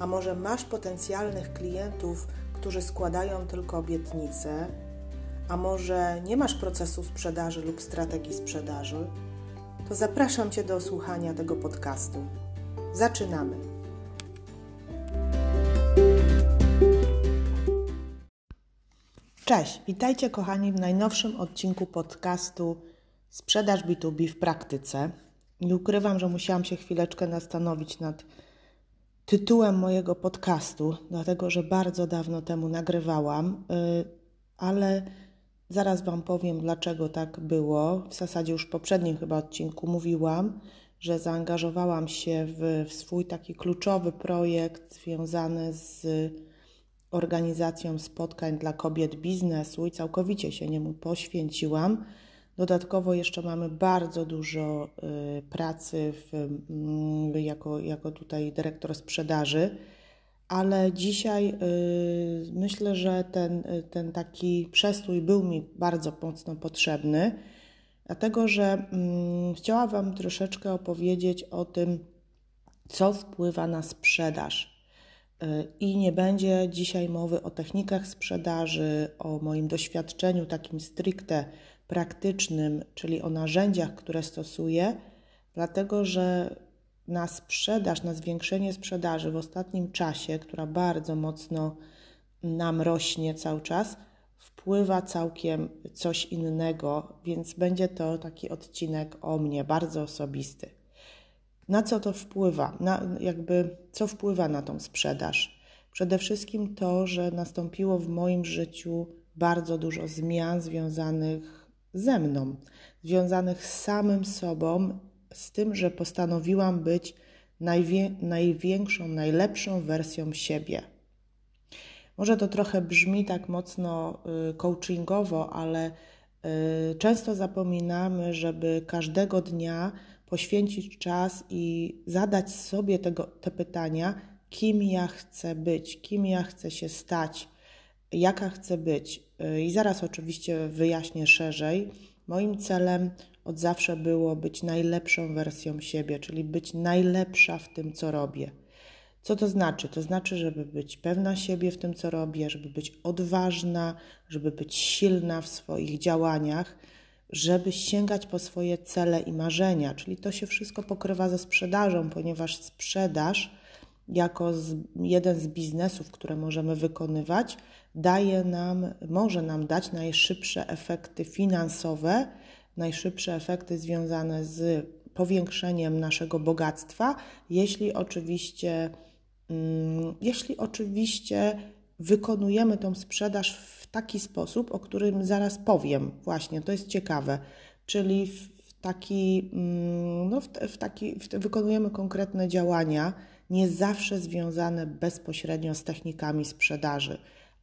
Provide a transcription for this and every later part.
a może masz potencjalnych klientów, którzy składają tylko obietnice, a może nie masz procesu sprzedaży lub strategii sprzedaży, to zapraszam Cię do słuchania tego podcastu. Zaczynamy! Cześć, witajcie kochani w najnowszym odcinku podcastu Sprzedaż B2B w praktyce. Nie ukrywam, że musiałam się chwileczkę zastanowić nad tytułem mojego podcastu, dlatego że bardzo dawno temu nagrywałam, y, ale zaraz Wam powiem, dlaczego tak było. W zasadzie już w poprzednim chyba odcinku mówiłam, że zaangażowałam się w, w swój taki kluczowy projekt związany z organizacją spotkań dla kobiet biznesu i całkowicie się niemu poświęciłam. Dodatkowo jeszcze mamy bardzo dużo y, pracy w, mm, jako, jako tutaj dyrektor sprzedaży, ale dzisiaj y, myślę, że ten, ten taki przestój był mi bardzo mocno potrzebny, dlatego że mm, chciałam Wam troszeczkę opowiedzieć o tym, co wpływa na sprzedaż. Y, I nie będzie dzisiaj mowy o technikach sprzedaży, o moim doświadczeniu takim stricte praktycznym, czyli o narzędziach, które stosuję, dlatego że na sprzedaż, na zwiększenie sprzedaży w ostatnim czasie, która bardzo mocno nam rośnie cały czas, wpływa całkiem coś innego, więc będzie to taki odcinek o mnie, bardzo osobisty. Na co to wpływa? Na, jakby, co wpływa na tą sprzedaż? Przede wszystkim to, że nastąpiło w moim życiu bardzo dużo zmian związanych ze mną, związanych z samym sobą, z tym, że postanowiłam być najwie, największą, najlepszą wersją siebie. Może to trochę brzmi tak mocno y, coachingowo, ale y, często zapominamy, żeby każdego dnia poświęcić czas i zadać sobie tego, te pytania, kim ja chcę być, kim ja chcę się stać, jaka chcę być. Y, I zaraz oczywiście wyjaśnię szerzej. Moim celem od zawsze było być najlepszą wersją siebie, czyli być najlepsza w tym, co robię. Co to znaczy? To znaczy, żeby być pewna siebie w tym, co robię, żeby być odważna, żeby być silna w swoich działaniach, żeby sięgać po swoje cele i marzenia. Czyli to się wszystko pokrywa ze sprzedażą, ponieważ sprzedaż jako jeden z biznesów, które możemy wykonywać, daje nam, może nam dać najszybsze efekty finansowe, najszybsze efekty związane z powiększeniem naszego bogactwa, jeśli oczywiście, mm, jeśli oczywiście wykonujemy tą sprzedaż w taki sposób, o którym zaraz powiem. Właśnie, to jest ciekawe. Czyli w taki, mm, no w, w taki, w, wykonujemy konkretne działania, nie zawsze związane bezpośrednio z technikami sprzedaży,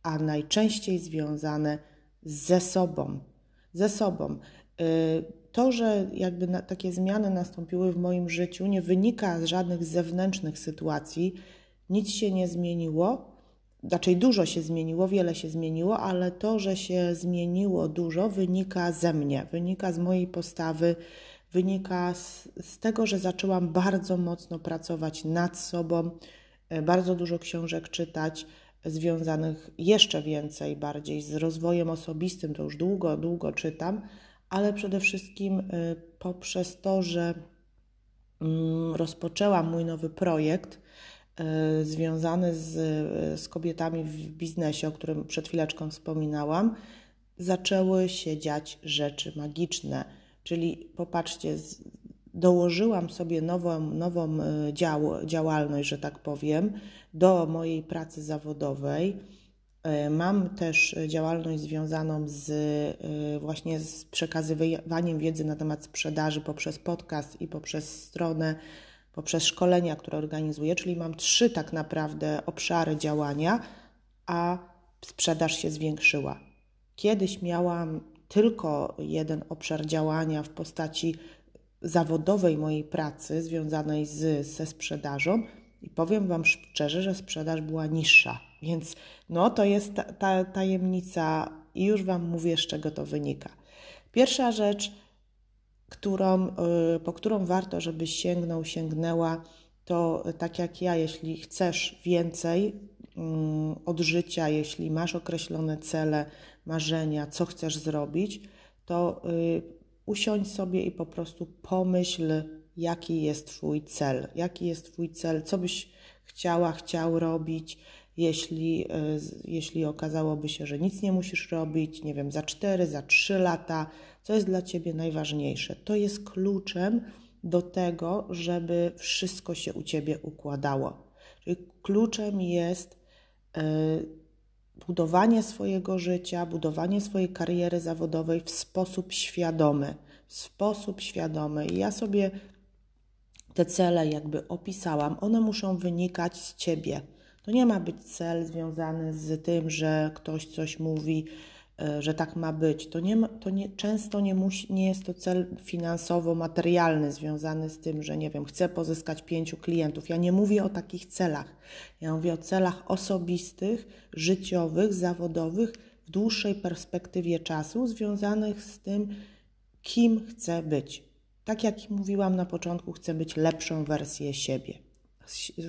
a najczęściej związane ze sobą. Ze sobą. Y, to, że jakby takie zmiany nastąpiły w moim życiu, nie wynika z żadnych zewnętrznych sytuacji, nic się nie zmieniło. Raczej dużo się zmieniło, wiele się zmieniło, ale to, że się zmieniło dużo, wynika ze mnie, wynika z mojej postawy, wynika z, z tego, że zaczęłam bardzo mocno pracować nad sobą, e, bardzo dużo książek czytać, związanych jeszcze więcej, bardziej z rozwojem osobistym, to już długo, długo czytam, ale przede wszystkim e, poprzez to, że mm, rozpoczęłam mój nowy projekt e, związany z, z kobietami w biznesie, o którym przed chwileczką wspominałam, zaczęły się dziać rzeczy magiczne. Czyli popatrzcie, dołożyłam sobie nową, nową e, dział, działalność, że tak powiem, do mojej pracy zawodowej. E, mam też działalność związaną z e, właśnie z przekazywaniem wiedzy na temat sprzedaży poprzez podcast i poprzez stronę poprzez szkolenia, które organizuję, czyli mam trzy tak naprawdę obszary działania, a sprzedaż się zwiększyła. Kiedyś miałam tylko jeden obszar działania w postaci zawodowej mojej pracy związanej z, ze sprzedażą i powiem Wam szczerze, że sprzedaż była niższa. Więc no to jest ta, ta tajemnica i już Wam mówię, z czego to wynika. Pierwsza rzecz, którą, y, po którą warto, żebyś sięgnął, sięgnęła, to tak jak ja, jeśli chcesz więcej mm, od życia, jeśli masz określone cele, marzenia, co chcesz zrobić, to y, usiądź sobie i po prostu pomyśl, jaki jest Twój cel, jaki jest Twój cel, co byś chciała, chciał robić, jeśli, y, jeśli okazałoby się, że nic nie musisz robić, nie wiem, za 4, za 3 lata, co jest dla Ciebie najważniejsze. To jest kluczem do tego, żeby wszystko się u Ciebie układało. Czyli kluczem jest y, budowanie swojego życia, budowanie swojej kariery zawodowej w sposób świadomy. W sposób świadomy. I ja sobie te cele jakby opisałam, one muszą wynikać z Ciebie. To nie ma być cel związany z tym, że ktoś coś mówi, że tak ma być. To, nie to nie, często nie, musi, nie jest to cel finansowo-materialny związany z tym, że nie wiem, chcę pozyskać pięciu klientów. Ja nie mówię o takich celach. Ja mówię o celach osobistych, życiowych, zawodowych w dłuższej perspektywie czasu, związanych z tym, kim chcę być. Tak jak mówiłam na początku, chcę być lepszą wersją siebie.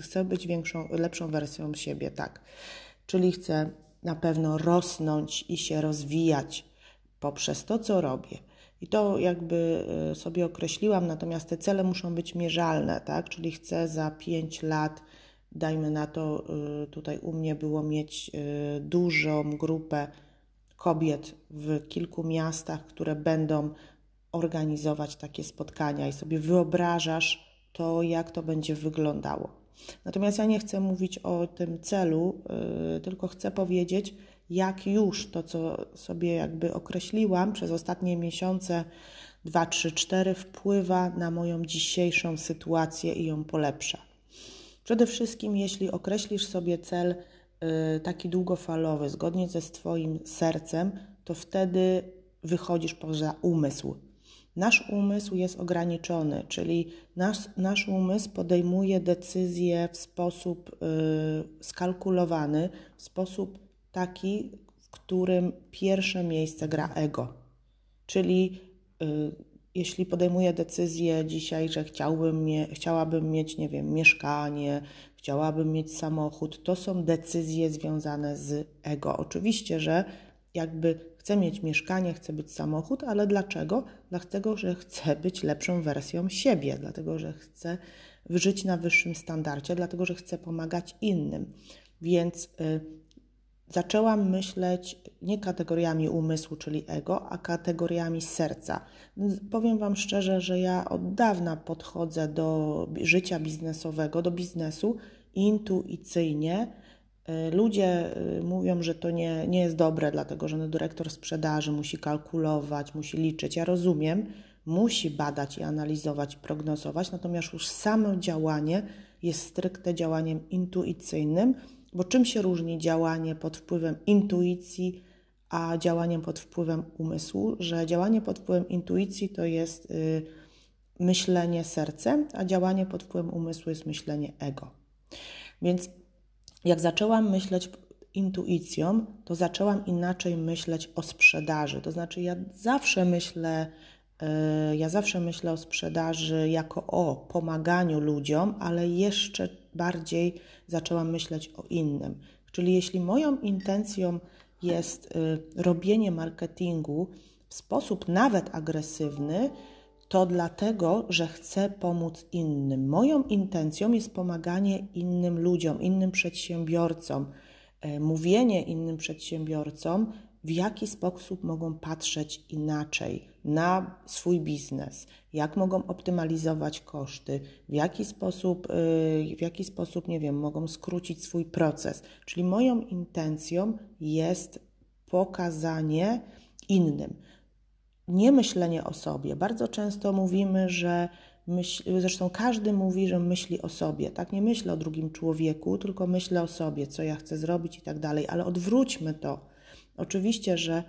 Chcę być większą, lepszą wersją siebie, tak. Czyli chcę na pewno rosnąć i się rozwijać poprzez to, co robię. I to jakby e, sobie określiłam, natomiast te cele muszą być mierzalne, tak? Czyli chcę za 5 lat, dajmy na to, e, tutaj u mnie było mieć e, dużą grupę kobiet w kilku miastach, które będą organizować takie spotkania i sobie wyobrażasz to, jak to będzie wyglądało. Natomiast ja nie chcę mówić o tym celu, yy, tylko chcę powiedzieć, jak już to, co sobie jakby określiłam przez ostatnie miesiące, 2, 3, 4, wpływa na moją dzisiejszą sytuację i ją polepsza. Przede wszystkim, jeśli określisz sobie cel yy, taki długofalowy, zgodnie ze swoim sercem, to wtedy wychodzisz poza umysł. Nasz umysł jest ograniczony, czyli nasz, nasz umysł podejmuje decyzje w sposób y, skalkulowany, w sposób taki, w którym pierwsze miejsce gra ego. Czyli y, jeśli podejmuję decyzję dzisiaj, że chciałbym mie chciałabym mieć, nie wiem, mieszkanie, chciałabym mieć samochód, to są decyzje związane z ego. Oczywiście, że jakby chcę mieć mieszkanie, chcę być samochód, ale dlaczego? Dlatego, że chcę być lepszą wersją siebie, dlatego, że chcę żyć na wyższym standardzie, dlatego, że chcę pomagać innym. Więc y, zaczęłam myśleć nie kategoriami umysłu, czyli ego, a kategoriami serca. Powiem Wam szczerze, że ja od dawna podchodzę do życia biznesowego, do biznesu intuicyjnie ludzie e, mówią, że to nie, nie jest dobre, dlatego że no, dyrektor sprzedaży musi kalkulować, musi liczyć. Ja rozumiem, musi badać i analizować, prognozować, natomiast już samo działanie jest stricte działaniem intuicyjnym, bo czym się różni działanie pod wpływem intuicji, a działaniem pod wpływem umysłu? Że działanie pod wpływem intuicji to jest y, myślenie sercem, a działanie pod wpływem umysłu jest myślenie ego. Więc jak zaczęłam myśleć intuicją, to zaczęłam inaczej myśleć o sprzedaży. To znaczy, ja zawsze myślę, e, ja zawsze myślę o sprzedaży jako o pomaganiu ludziom, ale jeszcze bardziej zaczęłam myśleć o innym. Czyli jeśli moją intencją jest e, robienie marketingu w sposób nawet agresywny, to dlatego, że chcę pomóc innym. Moją intencją jest pomaganie innym ludziom, innym przedsiębiorcom, e, mówienie innym przedsiębiorcom, w jaki sposób mogą patrzeć inaczej na swój biznes, jak mogą optymalizować koszty, w jaki sposób, e, w jaki sposób, nie wiem, mogą skrócić swój proces. Czyli moją intencją jest pokazanie innym nie myślenie o sobie. Bardzo często mówimy, że myśl, zresztą każdy mówi, że myśli o sobie, tak? Nie myślę o drugim człowieku, tylko myślę o sobie, co ja chcę zrobić i tak dalej, ale odwróćmy to. Oczywiście, że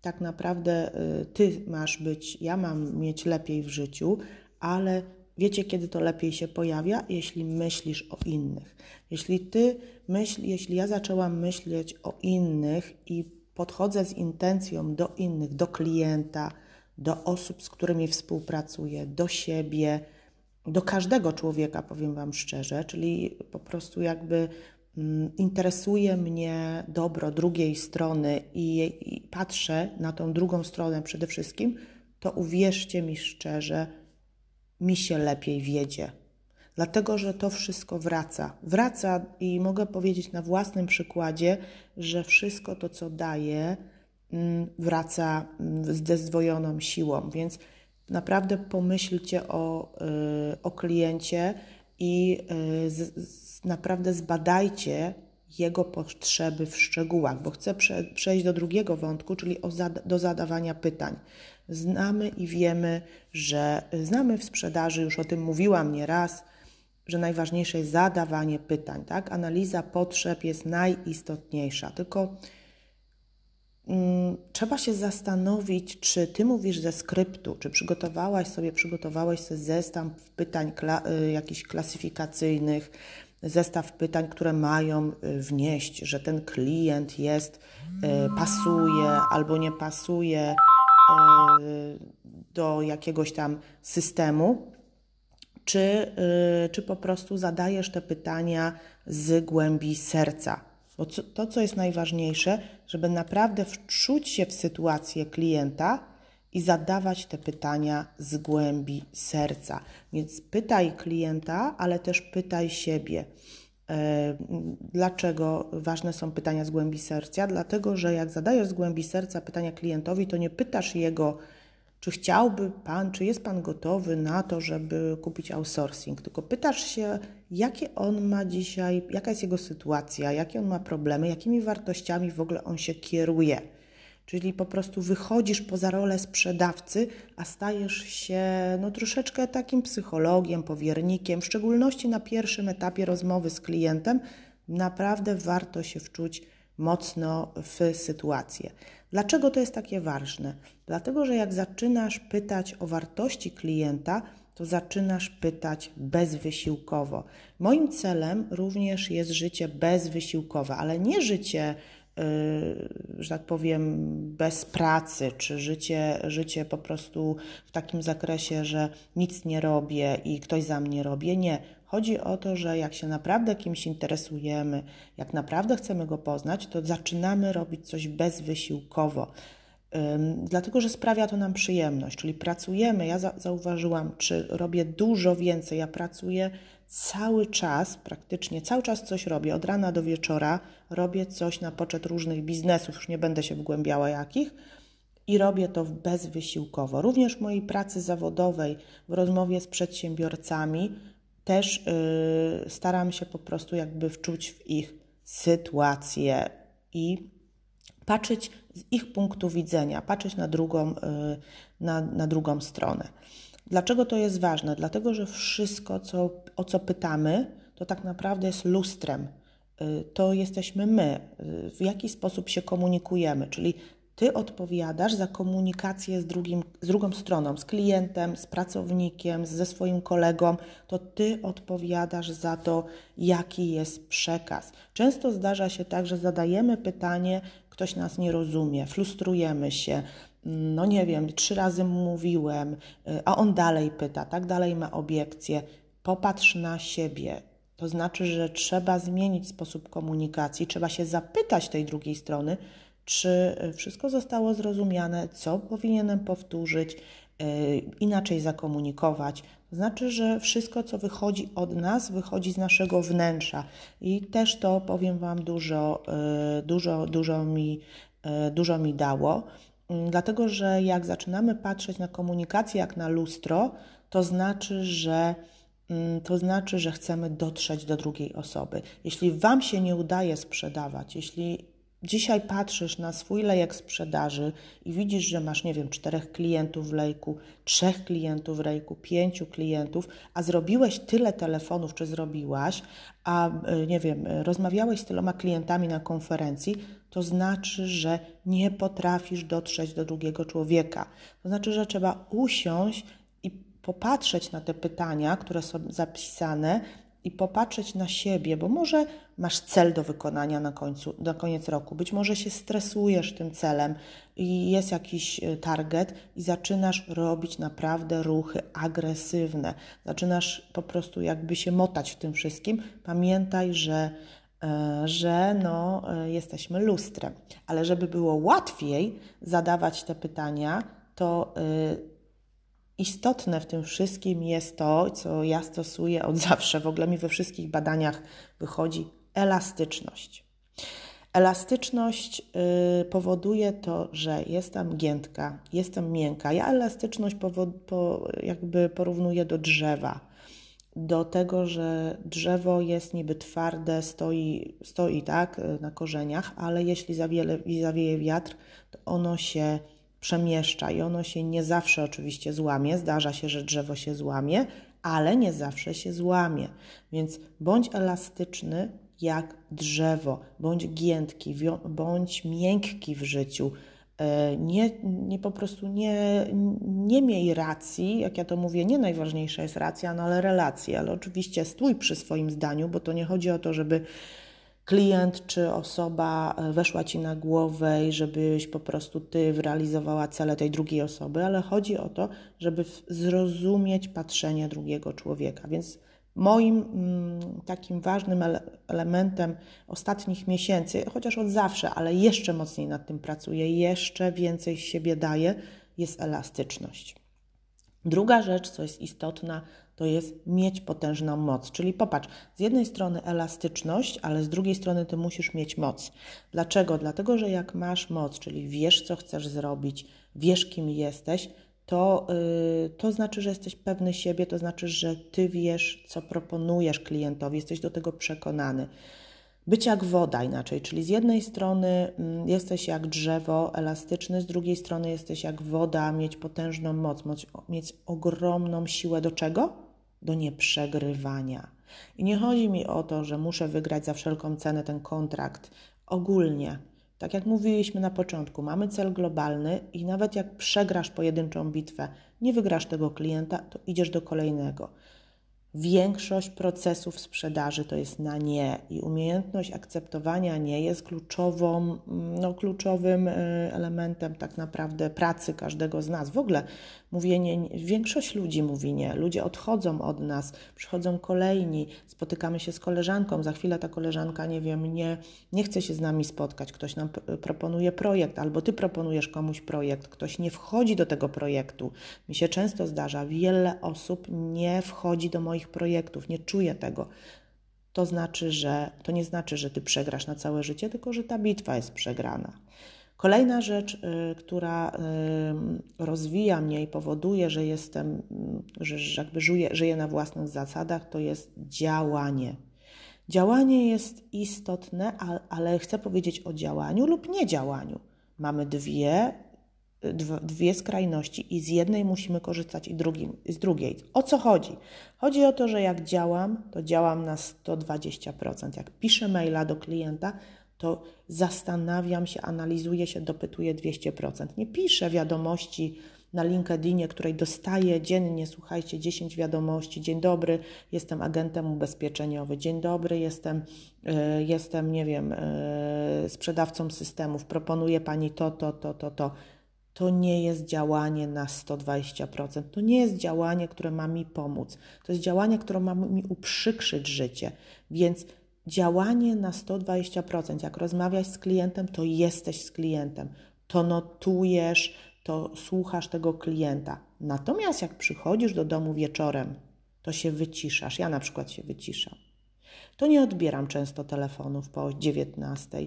tak naprawdę y, ty masz być, ja mam mieć lepiej w życiu, ale wiecie, kiedy to lepiej się pojawia? Jeśli myślisz o innych. Jeśli ty myśl, jeśli ja zaczęłam myśleć o innych i podchodzę z intencją do innych, do klienta, do osób, z którymi współpracuję, do siebie, do każdego człowieka, powiem Wam szczerze, czyli po prostu jakby mm, interesuje mnie dobro drugiej strony i, i patrzę na tą drugą stronę przede wszystkim, to uwierzcie mi szczerze, mi się lepiej wiedzie. Dlatego, że to wszystko wraca. Wraca i mogę powiedzieć na własnym przykładzie, że wszystko to, co daję, wraca mm, z zdwojoną siłą. Więc naprawdę pomyślcie o, y, o kliencie i y, z, z, naprawdę zbadajcie jego potrzeby w szczegółach, bo chcę prze, przejść do drugiego wątku, czyli zada, do zadawania pytań. Znamy i wiemy, że znamy w sprzedaży, już o tym mówiłam nieraz, że najważniejsze jest zadawanie pytań, tak? Analiza potrzeb jest najistotniejsza, tylko mm, trzeba się zastanowić, czy ty mówisz ze skryptu, czy przygotowałaś sobie, przygotowałeś sobie zestaw pytań kla, y, jakichś klasyfikacyjnych, zestaw pytań, które mają y, wnieść, że ten klient jest, y, pasuje albo nie pasuje do jakiegoś tam systemu, czy, czy po prostu zadajesz te pytania z głębi serca. Bo to, co jest najważniejsze, żeby naprawdę wczuć się w sytuację klienta i zadawać te pytania z głębi serca. Więc pytaj klienta, ale też pytaj siebie. E, dlaczego ważne są pytania z głębi serca? Dlatego, że jak zadajesz z głębi serca pytania klientowi, to nie pytasz jego, czy chciałby Pan, czy jest Pan gotowy na to, żeby kupić outsourcing? Tylko pytasz się, jakie on ma dzisiaj, jaka jest jego sytuacja, jakie on ma problemy, jakimi wartościami w ogóle on się kieruje. Czyli po prostu wychodzisz poza rolę sprzedawcy, a stajesz się no, troszeczkę takim psychologiem, powiernikiem, w szczególności na pierwszym etapie rozmowy z klientem. Naprawdę warto się wczuć mocno w sytuację. Dlaczego to jest takie ważne? Dlatego, że jak zaczynasz pytać o wartości klienta, to zaczynasz pytać bezwysiłkowo. Moim celem również jest życie bezwysiłkowe, ale nie życie, yy, że tak powiem, bez pracy, czy życie, życie po prostu w takim zakresie, że nic nie robię i ktoś za mnie robi. Nie. Chodzi o to, że jak się naprawdę kimś interesujemy, jak naprawdę chcemy go poznać, to zaczynamy robić coś bezwysiłkowo. Dlatego, że sprawia to nam przyjemność, czyli pracujemy. Ja zauważyłam, czy robię dużo więcej. Ja pracuję cały czas, praktycznie cały czas coś robię, od rana do wieczora robię coś na poczet różnych biznesów, już nie będę się wgłębiała jakich, i robię to bezwysiłkowo. Również w mojej pracy zawodowej, w rozmowie z przedsiębiorcami, też yy, staram się po prostu jakby wczuć w ich sytuację i patrzeć z ich punktu widzenia, patrzeć na drugą, yy, na, na drugą stronę. Dlaczego to jest ważne? Dlatego, że wszystko, co, o co pytamy, to tak naprawdę jest lustrem. Yy, to jesteśmy my, yy, w jaki sposób się komunikujemy, czyli ty odpowiadasz za komunikację z, drugim, z drugą stroną, z klientem, z pracownikiem, ze swoim kolegą. To ty odpowiadasz za to, jaki jest przekaz. Często zdarza się tak, że zadajemy pytanie, ktoś nas nie rozumie, frustrujemy się. No nie wiem, trzy razy mówiłem, a on dalej pyta, tak dalej ma obiekcje. Popatrz na siebie, to znaczy, że trzeba zmienić sposób komunikacji, trzeba się zapytać tej drugiej strony, czy wszystko zostało zrozumiane, co powinienem powtórzyć, e, inaczej zakomunikować. Znaczy, że wszystko, co wychodzi od nas, wychodzi z naszego wnętrza. I też to, powiem Wam, dużo, e, dużo, dużo, mi, e, dużo mi dało. Mm, dlatego, że jak zaczynamy patrzeć na komunikację jak na lustro, to znaczy, że mm, to znaczy, że chcemy dotrzeć do drugiej osoby. Jeśli Wam się nie udaje sprzedawać, jeśli dzisiaj patrzysz na swój lejek sprzedaży i widzisz, że masz, nie wiem, czterech klientów w lejku, trzech klientów w lejku, pięciu klientów, a zrobiłeś tyle telefonów, czy zrobiłaś, a y, nie wiem, rozmawiałeś z tyloma klientami na konferencji, to znaczy, że nie potrafisz dotrzeć do drugiego człowieka. To znaczy, że trzeba usiąść i popatrzeć na te pytania, które są zapisane, i popatrzeć na siebie, bo może masz cel do wykonania na, końcu, na koniec roku, być może się stresujesz tym celem i jest jakiś e, target i zaczynasz robić naprawdę ruchy agresywne, zaczynasz po prostu jakby się motać w tym wszystkim. Pamiętaj, że e, że no, e, jesteśmy lustrem. Ale żeby było łatwiej zadawać te pytania, to Istotne w tym wszystkim jest to, co ja stosuję od zawsze, w ogóle mi we wszystkich badaniach wychodzi elastyczność. Elastyczność y, powoduje to, że jestem giętka, jestem miękka. Ja elastyczność po, jakby porównuję do drzewa. Do tego, że drzewo jest niby twarde, stoi, stoi tak na korzeniach, ale jeśli zawieje, zawieje wiatr, to ono się przemieszcza i ono się nie zawsze oczywiście złamie. Zdarza się, że drzewo się złamie, ale nie zawsze się złamie. Więc bądź elastyczny jak drzewo, bądź giętki, bądź miękki w życiu. E, nie, nie po prostu nie, nie miej racji, jak ja to mówię, nie najważniejsza jest racja, no ale relacje, ale oczywiście stój przy swoim zdaniu, bo to nie chodzi o to, żeby klient czy osoba e, weszła ci na głowę i żebyś po prostu ty realizowała cele tej drugiej osoby, ale chodzi o to, żeby zrozumieć patrzenie drugiego człowieka. Więc moim mm, takim ważnym elementem ostatnich miesięcy, chociaż od zawsze, ale jeszcze mocniej nad tym pracuję, jeszcze więcej siebie daję, jest elastyczność. Druga rzecz, co jest istotna, to jest mieć potężną moc. Czyli popatrz, z jednej strony elastyczność, ale z drugiej strony ty musisz mieć moc. Dlaczego? Dlatego, że jak masz moc, czyli wiesz, co chcesz zrobić, wiesz, kim jesteś, to, yy, to znaczy, że jesteś pewny siebie, to znaczy, że ty wiesz, co proponujesz klientowi, jesteś do tego przekonany. Być jak woda inaczej, czyli z jednej strony mm, jesteś jak drzewo elastyczny, z drugiej strony jesteś jak woda, mieć potężną moc, mieć ogromną siłę do czego? Do nieprzegrywania. I nie chodzi mi o to, że muszę wygrać za wszelką cenę ten kontrakt. Ogólnie, tak jak mówiliśmy na początku, mamy cel globalny i nawet jak przegrasz pojedynczą bitwę, nie wygrasz tego klienta, to idziesz do kolejnego. Większość procesów sprzedaży to jest na nie i umiejętność akceptowania nie jest kluczową, no, kluczowym e, elementem tak naprawdę pracy każdego z nas. W ogóle mówienie, większość ludzi mówi nie, ludzie odchodzą od nas, przychodzą kolejni, spotykamy się z koleżanką, za chwilę ta koleżanka, nie wiem, nie, nie chce się z nami spotkać, ktoś nam proponuje projekt, albo ty proponujesz komuś projekt, ktoś nie wchodzi do tego projektu. Mi się często zdarza, wiele osób nie wchodzi do moich projektów, nie czuje tego. To znaczy, że to nie znaczy, że ty przegrasz na całe życie, tylko że ta bitwa jest przegrana. Kolejna rzecz, y, która y, rozwija mnie i powoduje, że jestem, y, że jakby żyję, żyję na własnych zasadach, to jest działanie. Działanie jest istotne, ale chcę powiedzieć o działaniu lub niedziałaniu. Mamy dwie, dwie skrajności i z jednej musimy korzystać i drugim, z drugiej. O co chodzi? Chodzi o to, że jak działam, to działam na 120%. Jak piszę maila do klienta, to zastanawiam się, analizuję się, dopytuję 200%. Nie piszę wiadomości na LinkedInie, której dostaję dziennie, słuchajcie, 10 wiadomości. Dzień dobry, jestem agentem ubezpieczeniowym. Dzień dobry, jestem, y, jestem nie wiem, y, sprzedawcą systemów. Proponuję pani to, to, to, to, to. To nie jest działanie na 120%. To nie jest działanie, które ma mi pomóc. To jest działanie, które ma mi uprzykrzyć życie. Więc działanie na 120%. Jak rozmawiasz z klientem, to jesteś z klientem, to notujesz, to słuchasz tego klienta. Natomiast jak przychodzisz do domu wieczorem, to się wyciszasz. Ja na przykład się wyciszam. To nie odbieram często telefonów po 19.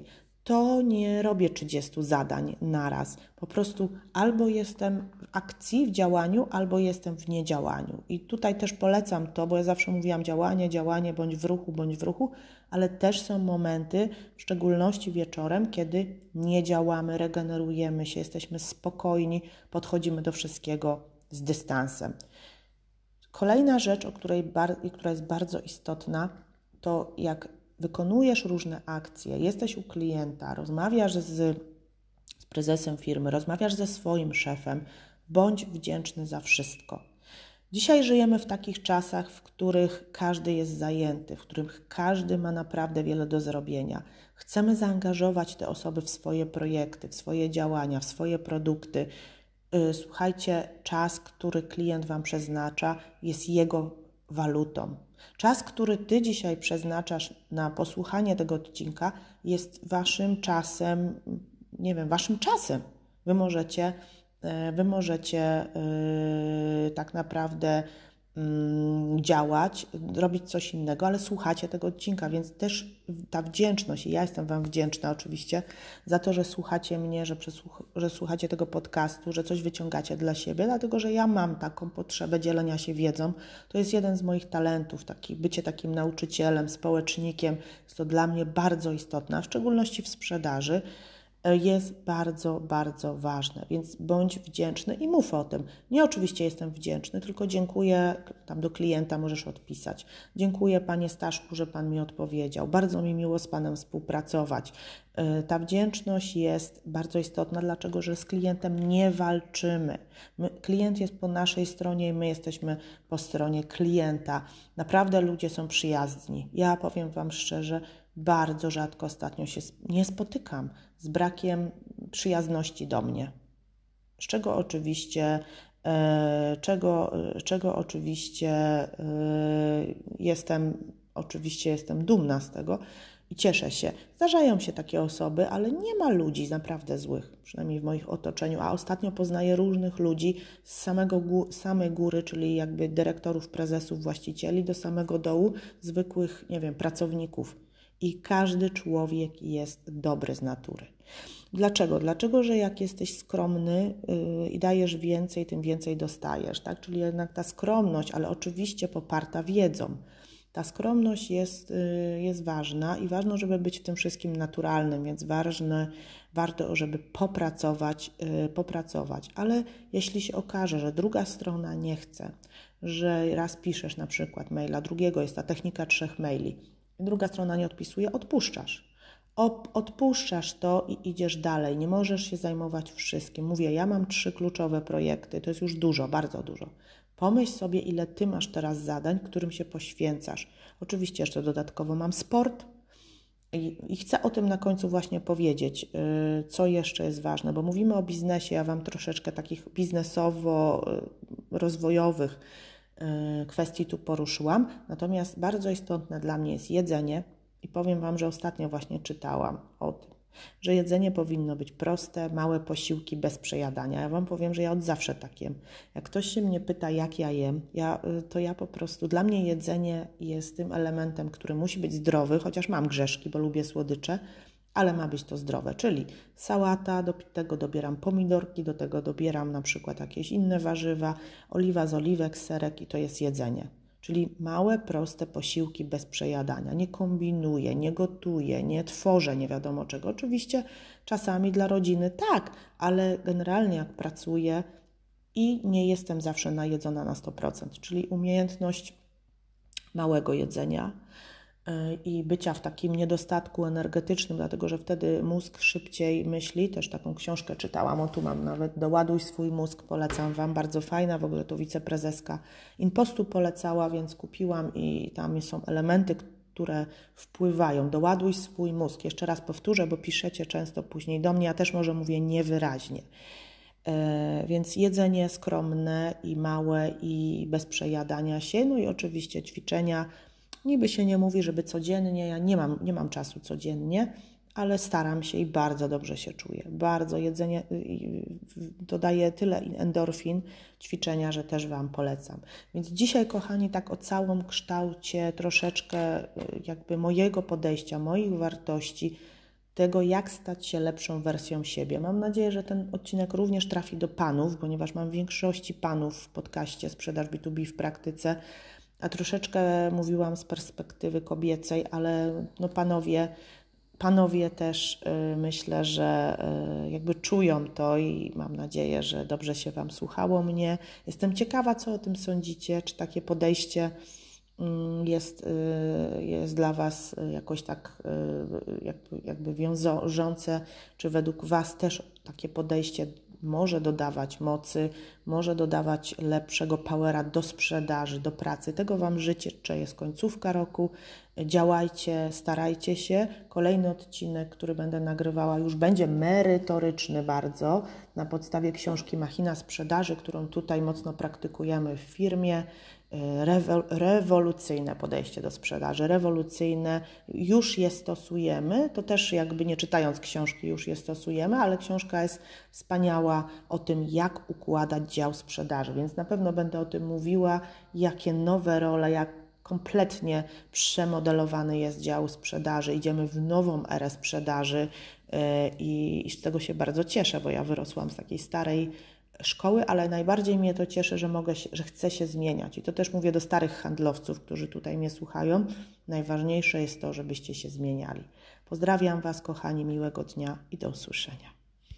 to nie robię 30 zadań naraz. Po prostu albo jestem w akcji, w działaniu, albo jestem w niedziałaniu. I tutaj też polecam to, bo ja zawsze mówiłam działanie, działanie, bądź w ruchu, bądź w ruchu, ale też są momenty, w szczególności wieczorem, kiedy nie działamy, regenerujemy się, jesteśmy spokojni, podchodzimy do wszystkiego z dystansem. Kolejna rzecz, o której bar- która jest bardzo istotna, to jak wykonujesz różne akcje, jesteś u klienta, rozmawiasz z, z prezesem firmy, rozmawiasz ze swoim szefem, bądź wdzięczny za wszystko. Dzisiaj żyjemy w takich czasach, w których każdy jest zajęty, w których każdy ma naprawdę wiele do zrobienia. Chcemy zaangażować te osoby w swoje projekty, w swoje działania, w swoje produkty. Y, słuchajcie, czas, który klient Wam przeznacza, jest jego walutą. Czas, który Ty dzisiaj przeznaczasz na posłuchanie tego odcinka, jest Waszym czasem, nie wiem, Waszym czasem. Wy możecie, e, wy możecie yy, tak naprawdę działać, robić coś innego, ale słuchacie tego odcinka, więc też ta wdzięczność, i ja jestem Wam wdzięczna oczywiście za to, że słuchacie mnie, że, że słuchacie tego podcastu, że coś wyciągacie dla siebie, dlatego że ja mam taką potrzebę dzielenia się wiedzą. To jest jeden z moich talentów, taki, bycie takim nauczycielem, społecznikiem. Jest to dla mnie bardzo istotne, w szczególności w sprzedaży jest bardzo, bardzo ważne, więc bądź wdzięczny i mów o tym. Nie oczywiście jestem wdzięczny, tylko dziękuję, tam do klienta możesz odpisać. Dziękuję Panie Staszku, że Pan mi odpowiedział. Bardzo mi miło z Panem współpracować. E, ta wdzięczność jest bardzo istotna, dlaczego że z klientem nie walczymy. My, klient jest po naszej stronie i my jesteśmy po stronie klienta. Naprawdę ludzie są przyjazni. Ja powiem Wam szczerze, bardzo rzadko ostatnio się nie spotykam z brakiem przyjazności do mnie. Z czego oczywiście, e, czego, czego oczywiście e, jestem, oczywiście jestem dumna z tego i cieszę się. Zdarzają się takie osoby, ale nie ma ludzi naprawdę złych, przynajmniej w moich otoczeniu, a ostatnio poznaję różnych ludzi z samego samej góry, czyli jakby dyrektorów, prezesów, właścicieli, do samego dołu, zwykłych, nie wiem, pracowników i każdy człowiek jest dobry z natury. Dlaczego? Dlaczego, że jak jesteś skromny yy, i dajesz więcej, tym więcej dostajesz, tak? Czyli jednak ta skromność, ale oczywiście poparta wiedzą. Ta skromność jest, yy, jest ważna i ważne, żeby być w tym wszystkim naturalnym, więc ważne, warto, żeby popracować, yy, popracować. Ale jeśli się okaże, że druga strona nie chce, że raz piszesz na przykład maila, drugiego jest ta technika trzech maili, druga strona nie odpisuje, odpuszczasz. Odpuszczasz to i idziesz dalej. Nie możesz się zajmować wszystkim. Mówię, ja mam trzy kluczowe projekty, to jest już dużo, bardzo dużo. Pomyśl sobie, ile ty masz teraz zadań, którym się poświęcasz. Oczywiście jeszcze dodatkowo mam sport, i, chcę o tym na końcu właśnie powiedzieć, y, co jeszcze jest ważne, bo mówimy o biznesie, ja Wam troszeczkę takich biznesowo-rozwojowych Y, kwestii tu poruszyłam. Natomiast bardzo istotne dla mnie jest jedzenie i powiem Wam, że ostatnio właśnie czytałam o tym, że jedzenie powinno być proste, małe posiłki bez przejadania. Ja Wam powiem, że ja od zawsze tak jem. Jak ktoś się mnie pyta, jak ja jem, ja, y, to ja po prostu, dla mnie jedzenie jest tym elementem, który musi być zdrowy, chociaż mam grzeszki, bo lubię słodycze, ale ma być to zdrowe, czyli sałata, do tego dobieram pomidorki, do tego dobieram na przykład jakieś inne warzywa, oliwa z oliwek, serek i to jest jedzenie. Czyli małe, proste posiłki bez przejadania. Nie kombinuję, nie gotuję, nie tworzę nie wiadomo czego. Oczywiście czasami dla rodziny tak, ale generalnie jak pracuję i nie jestem zawsze najedzona na 100%, czyli umiejętność małego jedzenia, i bycia w takim niedostatku energetycznym, dlatego że wtedy mózg szybciej myśli. Też taką książkę czytałam, o tu mam nawet Doładuj swój mózg, polecam Wam, bardzo fajna, w ogóle to wiceprezeska Impostu polecała, więc kupiłam i tam są elementy, które wpływają. Doładuj swój mózg. Jeszcze raz powtórzę, bo piszecie często później do mnie, ja też może mówię niewyraźnie. E, więc jedzenie skromne i małe i bez przejadania się, no i oczywiście ćwiczenia, Niby się nie mówi, żeby codziennie, ja nie mam, nie mam czasu codziennie, ale staram się i bardzo dobrze się czuję. Bardzo jedzenie y, dodaje tyle endorfin, ćwiczenia, że też Wam polecam. Więc dzisiaj, kochani, tak o całym kształcie troszeczkę y, jakby mojego podejścia, moich wartości, tego, jak stać się lepszą wersją siebie. Mam nadzieję, że ten odcinek również trafi do panów, ponieważ mam w większości panów w podcaście Sprzedaż B2B w praktyce, a troszeczkę mówiłam z perspektywy kobiecej, ale no panowie, panowie też y, myślę, że y, jakby czują to i mam nadzieję, że dobrze się Wam słuchało mnie. Jestem ciekawa, co o tym sądzicie, czy takie podejście mm, jest, y, jest dla Was jakoś tak jakby, jakby wiążące, czy według Was też takie podejście może dodawać mocy, może dodawać lepszego powera do sprzedaży, do pracy. Tego Wam życzę, jest końcówka roku. Działajcie, starajcie się. Kolejny odcinek, który będę nagrywała, już będzie merytoryczny bardzo na podstawie książki Machina Sprzedaży, którą tutaj mocno praktykujemy w firmie rewolucyjne podejście do sprzedaży, rewolucyjne, już je stosujemy, to też jakby nie czytając książki już je stosujemy, ale książka jest wspaniała o tym, jak układać dział sprzedaży, więc na pewno będę o tym mówiła, jakie nowe role, jak kompletnie przemodelowany jest dział sprzedaży, idziemy w nową erę sprzedaży e, i, i z tego się bardzo cieszę, bo ja wyrosłam z takiej starej szkoły, ale najbardziej mnie to cieszy, że mogę, się, że chcę się zmieniać. I to też mówię do starych handlowców, którzy tutaj mnie słuchają. Najważniejsze jest to, żebyście się zmieniali. Pozdrawiam Was, kochani, miłego dnia i do usłyszenia.